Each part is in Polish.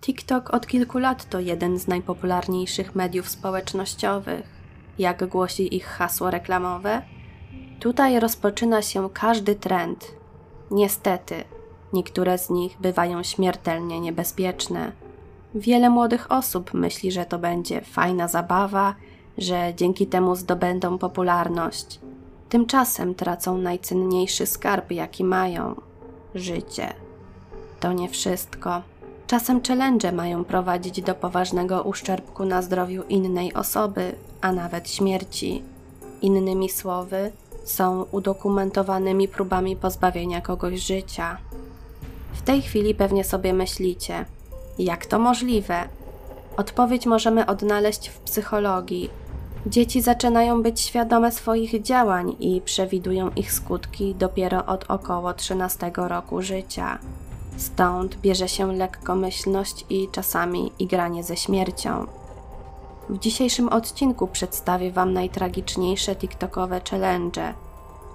TikTok od kilku lat to jeden z najpopularniejszych mediów społecznościowych. Jak głosi ich hasło reklamowe, tutaj rozpoczyna się każdy trend. Niestety, niektóre z nich bywają śmiertelnie niebezpieczne. Wiele młodych osób myśli, że to będzie fajna zabawa, że dzięki temu zdobędą popularność. Tymczasem tracą najcenniejszy skarb, jaki mają życie. To nie wszystko. Czasem challenge mają prowadzić do poważnego uszczerbku na zdrowiu innej osoby, a nawet śmierci. Innymi słowy, są udokumentowanymi próbami pozbawienia kogoś życia. W tej chwili pewnie sobie myślicie, jak to możliwe? Odpowiedź możemy odnaleźć w psychologii. Dzieci zaczynają być świadome swoich działań i przewidują ich skutki dopiero od około 13 roku życia. Stąd bierze się lekkomyślność i czasami igranie ze śmiercią. W dzisiejszym odcinku przedstawię Wam najtragiczniejsze TikTokowe challenge.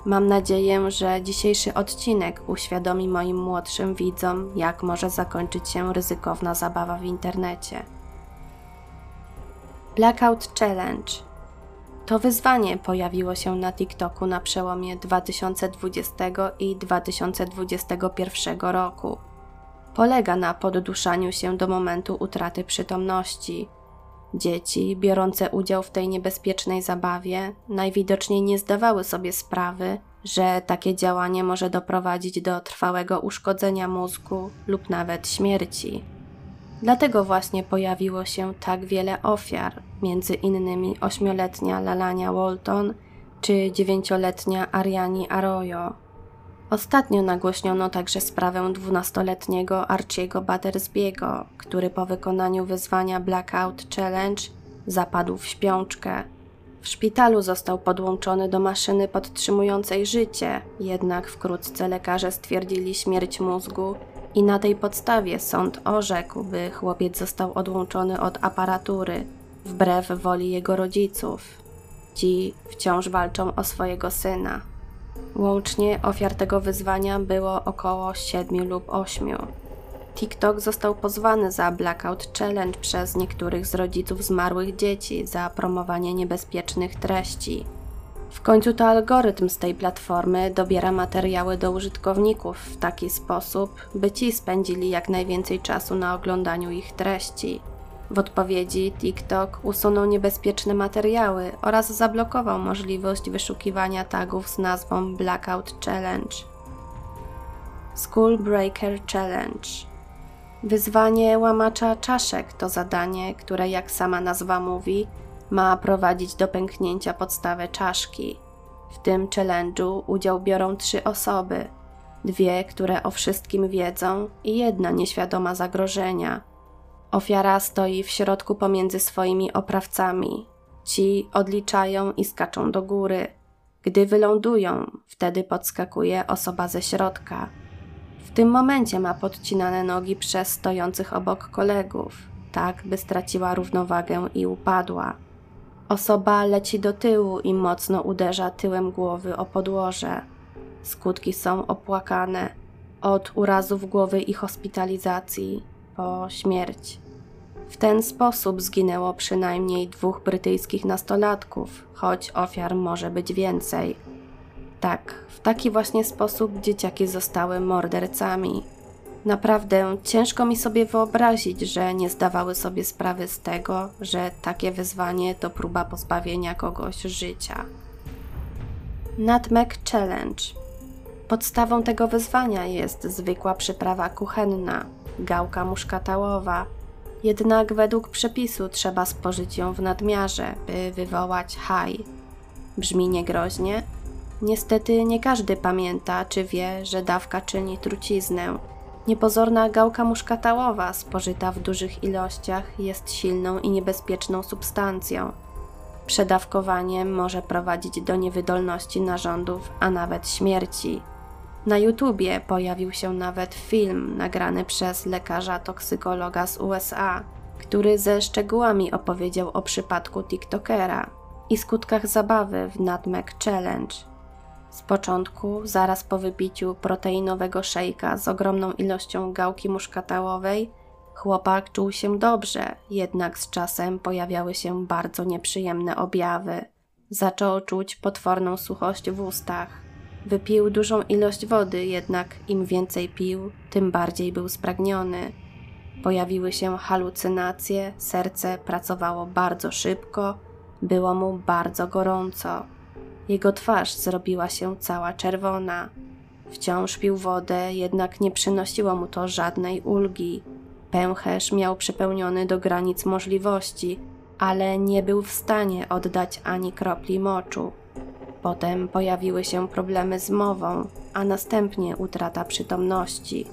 Mam nadzieję, że dzisiejszy odcinek uświadomi moim młodszym widzom, jak może zakończyć się ryzykowna zabawa w internecie. Blackout Challenge to wyzwanie pojawiło się na TikToku na przełomie 2020 i 2021 roku polega na podduszaniu się do momentu utraty przytomności. Dzieci, biorące udział w tej niebezpiecznej zabawie, najwidoczniej nie zdawały sobie sprawy, że takie działanie może doprowadzić do trwałego uszkodzenia mózgu lub nawet śmierci. Dlatego właśnie pojawiło się tak wiele ofiar, między innymi ośmioletnia Lalania Walton czy dziewięcioletnia Ariani Arroyo. Ostatnio nagłośniono także sprawę dwunastoletniego Archiego Battersbiego, który po wykonaniu wyzwania Blackout Challenge zapadł w śpiączkę. W szpitalu został podłączony do maszyny podtrzymującej życie, jednak wkrótce lekarze stwierdzili śmierć mózgu i na tej podstawie sąd orzekł, by chłopiec został odłączony od aparatury, wbrew woli jego rodziców. Ci wciąż walczą o swojego syna. Łącznie ofiar tego wyzwania było około 7 lub 8. TikTok został pozwany za Blackout Challenge przez niektórych z rodziców zmarłych dzieci za promowanie niebezpiecznych treści. W końcu to algorytm z tej platformy dobiera materiały do użytkowników w taki sposób, by ci spędzili jak najwięcej czasu na oglądaniu ich treści. W odpowiedzi TikTok usunął niebezpieczne materiały oraz zablokował możliwość wyszukiwania tagów z nazwą Blackout Challenge. School Breaker Challenge Wyzwanie łamacza czaszek to zadanie, które, jak sama nazwa mówi, ma prowadzić do pęknięcia podstawy czaszki. W tym challenge'u udział biorą trzy osoby: dwie, które o wszystkim wiedzą, i jedna nieświadoma zagrożenia Ofiara stoi w środku pomiędzy swoimi oprawcami. Ci odliczają i skaczą do góry. Gdy wylądują, wtedy podskakuje osoba ze środka. W tym momencie ma podcinane nogi przez stojących obok kolegów, tak by straciła równowagę i upadła. Osoba leci do tyłu i mocno uderza tyłem głowy o podłoże. Skutki są opłakane od urazów głowy i hospitalizacji po śmierć. W ten sposób zginęło przynajmniej dwóch brytyjskich nastolatków, choć ofiar może być więcej. Tak, w taki właśnie sposób dzieciaki zostały mordercami. Naprawdę ciężko mi sobie wyobrazić, że nie zdawały sobie sprawy z tego, że takie wyzwanie to próba pozbawienia kogoś życia. Nutmeg Challenge. Podstawą tego wyzwania jest zwykła przyprawa kuchenna, gałka muszkatałowa, jednak według przepisu trzeba spożyć ją w nadmiarze, by wywołać haj. Brzmi niegroźnie? Niestety nie każdy pamięta czy wie, że dawka czyni truciznę. Niepozorna gałka muszkatałowa spożyta w dużych ilościach jest silną i niebezpieczną substancją. Przedawkowanie może prowadzić do niewydolności narządów, a nawet śmierci. Na YouTubie pojawił się nawet film nagrany przez lekarza toksykologa z USA, który ze szczegółami opowiedział o przypadku TikTokera i skutkach zabawy w Nutmeg Challenge. Z początku, zaraz po wypiciu proteinowego szejka z ogromną ilością gałki muszkatałowej, Chłopak czuł się dobrze, jednak z czasem pojawiały się bardzo nieprzyjemne objawy. Zaczął czuć potworną suchość w ustach. Wypił dużą ilość wody, jednak im więcej pił, tym bardziej był spragniony. Pojawiły się halucynacje, serce pracowało bardzo szybko, było mu bardzo gorąco. Jego twarz zrobiła się cała czerwona. Wciąż pił wodę, jednak nie przynosiło mu to żadnej ulgi. Pęcherz miał przepełniony do granic możliwości, ale nie był w stanie oddać ani kropli moczu. Potem pojawiły się problemy z mową, a następnie utrata przytomności.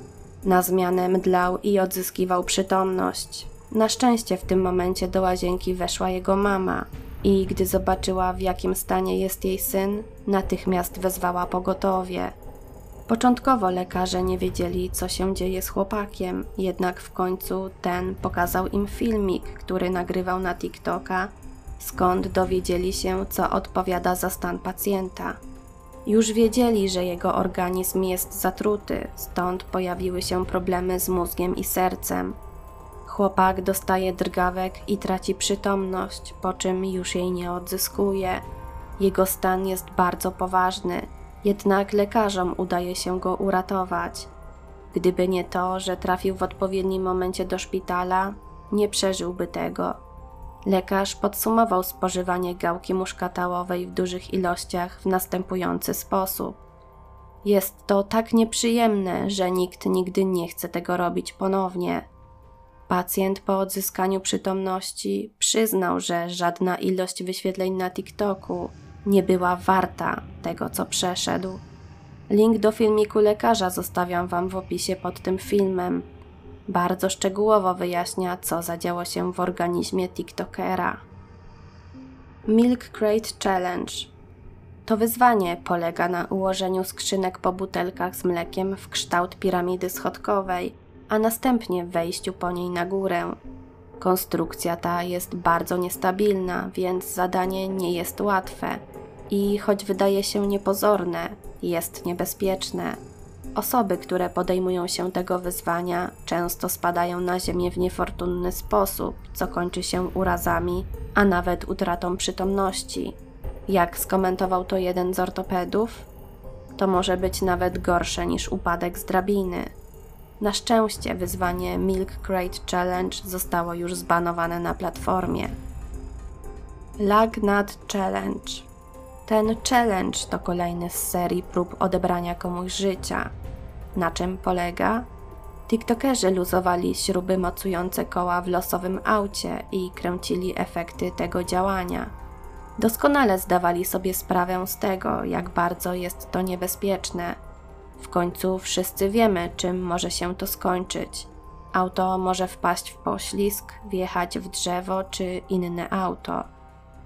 Na zmianę mdlał i odzyskiwał przytomność. Na szczęście w tym momencie do łazienki weszła jego mama i gdy zobaczyła w jakim stanie jest jej syn, natychmiast wezwała pogotowie. Początkowo lekarze nie wiedzieli, co się dzieje z chłopakiem, jednak w końcu ten pokazał im filmik, który nagrywał na TikToka, skąd dowiedzieli się, co odpowiada za stan pacjenta. Już wiedzieli, że jego organizm jest zatruty, stąd pojawiły się problemy z mózgiem i sercem. Chłopak dostaje drgawek i traci przytomność, po czym już jej nie odzyskuje. Jego stan jest bardzo poważny, jednak lekarzom udaje się go uratować. Gdyby nie to, że trafił w odpowiednim momencie do szpitala, nie przeżyłby tego. Lekarz podsumował spożywanie gałki muszkatałowej w dużych ilościach w następujący sposób. Jest to tak nieprzyjemne, że nikt nigdy nie chce tego robić ponownie. Pacjent po odzyskaniu przytomności przyznał, że żadna ilość wyświetleń na TikToku nie była warta tego, co przeszedł. Link do filmiku lekarza zostawiam Wam w opisie pod tym filmem. Bardzo szczegółowo wyjaśnia, co zadziało się w organizmie TikTokera. Milk Crate Challenge to wyzwanie polega na ułożeniu skrzynek po butelkach z mlekiem w kształt piramidy schodkowej, a następnie wejściu po niej na górę. Konstrukcja ta jest bardzo niestabilna, więc zadanie nie jest łatwe i choć wydaje się niepozorne, jest niebezpieczne. Osoby, które podejmują się tego wyzwania, często spadają na ziemię w niefortunny sposób, co kończy się urazami, a nawet utratą przytomności. Jak skomentował to jeden z ortopedów, to może być nawet gorsze niż upadek z drabiny. Na szczęście wyzwanie Milk Crate Challenge zostało już zbanowane na platformie. Lagnat Challenge ten challenge to kolejny z serii prób odebrania komuś życia. Na czym polega? TikTokerzy luzowali śruby mocujące koła w losowym aucie i kręcili efekty tego działania. Doskonale zdawali sobie sprawę z tego, jak bardzo jest to niebezpieczne. W końcu wszyscy wiemy, czym może się to skończyć. Auto może wpaść w poślizg, wjechać w drzewo czy inne auto.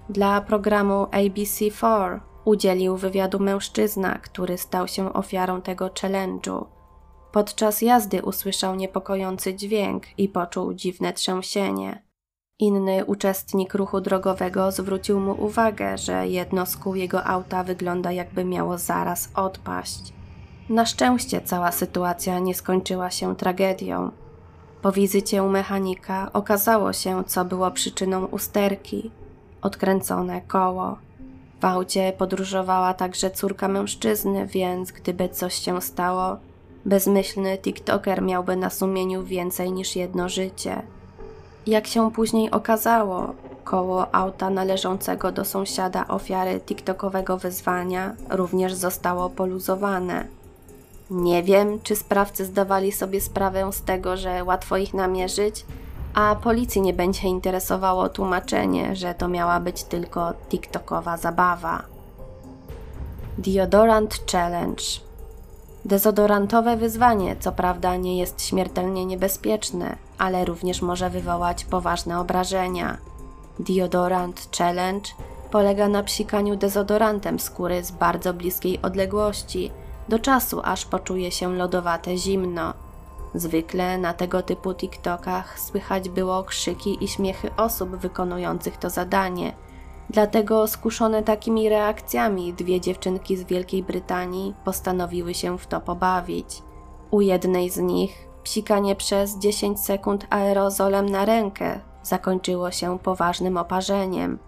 Dla programu ABC4 udzielił wywiadu mężczyzna, który stał się ofiarą tego challenge'u. Podczas jazdy usłyszał niepokojący dźwięk i poczuł dziwne trzęsienie. Inny uczestnik ruchu drogowego zwrócił mu uwagę, że jedno z kół jego auta wygląda jakby miało zaraz odpaść. Na szczęście cała sytuacja nie skończyła się tragedią. Po wizycie u mechanika okazało się, co było przyczyną usterki odkręcone koło. W aucie podróżowała także córka mężczyzny, więc gdyby coś się stało, bezmyślny TikToker miałby na sumieniu więcej niż jedno życie. Jak się później okazało, koło auta należącego do sąsiada ofiary TikTokowego wyzwania również zostało poluzowane. Nie wiem, czy sprawcy zdawali sobie sprawę z tego, że łatwo ich namierzyć, a policji nie będzie interesowało tłumaczenie, że to miała być tylko TikTokowa zabawa. Deodorant Challenge Dezodorantowe wyzwanie, co prawda, nie jest śmiertelnie niebezpieczne, ale również może wywołać poważne obrażenia. Deodorant Challenge polega na psikaniu dezodorantem skóry z bardzo bliskiej odległości, do czasu aż poczuje się lodowate zimno. Zwykle na tego typu TikTokach słychać było krzyki i śmiechy osób wykonujących to zadanie. Dlatego skuszone takimi reakcjami dwie dziewczynki z Wielkiej Brytanii postanowiły się w to pobawić. U jednej z nich, Psikanie przez 10 sekund aerozolem na rękę zakończyło się poważnym oparzeniem.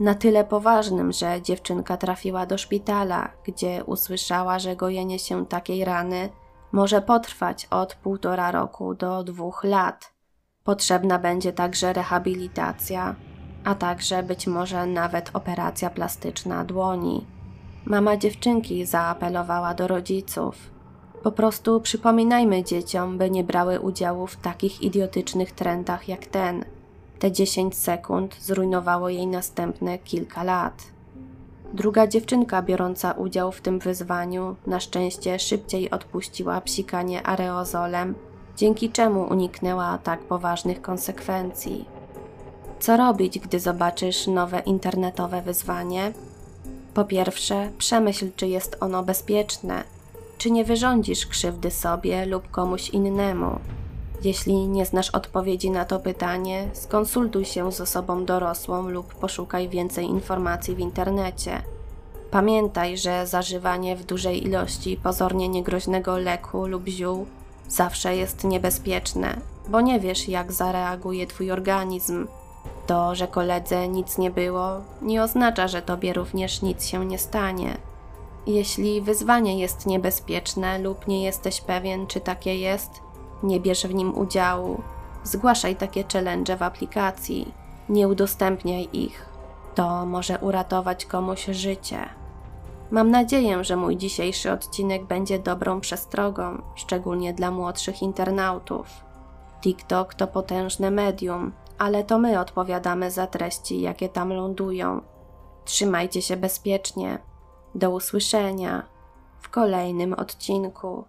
Na tyle poważnym, że dziewczynka trafiła do szpitala, gdzie usłyszała, że gojenie się takiej rany może potrwać od półtora roku do dwóch lat. Potrzebna będzie także rehabilitacja, a także być może nawet operacja plastyczna dłoni. Mama dziewczynki zaapelowała do rodziców. Po prostu przypominajmy dzieciom, by nie brały udziału w takich idiotycznych trendach jak ten. Te 10 sekund zrujnowało jej następne kilka lat. Druga dziewczynka biorąca udział w tym wyzwaniu na szczęście szybciej odpuściła psikanie aerozolem, dzięki czemu uniknęła tak poważnych konsekwencji. Co robić, gdy zobaczysz nowe internetowe wyzwanie? Po pierwsze, przemyśl, czy jest ono bezpieczne, czy nie wyrządzisz krzywdy sobie lub komuś innemu. Jeśli nie znasz odpowiedzi na to pytanie, skonsultuj się z osobą dorosłą lub poszukaj więcej informacji w internecie. Pamiętaj, że zażywanie w dużej ilości pozornie niegroźnego leku lub ziół zawsze jest niebezpieczne, bo nie wiesz, jak zareaguje Twój organizm. To, że koledze nic nie było, nie oznacza, że Tobie również nic się nie stanie. Jeśli wyzwanie jest niebezpieczne lub nie jesteś pewien, czy takie jest, nie bierz w nim udziału. Zgłaszaj takie challenge w aplikacji. Nie udostępniaj ich. To może uratować komuś życie. Mam nadzieję, że mój dzisiejszy odcinek będzie dobrą przestrogą, szczególnie dla młodszych internautów. TikTok to potężne medium, ale to my odpowiadamy za treści, jakie tam lądują. Trzymajcie się bezpiecznie. Do usłyszenia w kolejnym odcinku.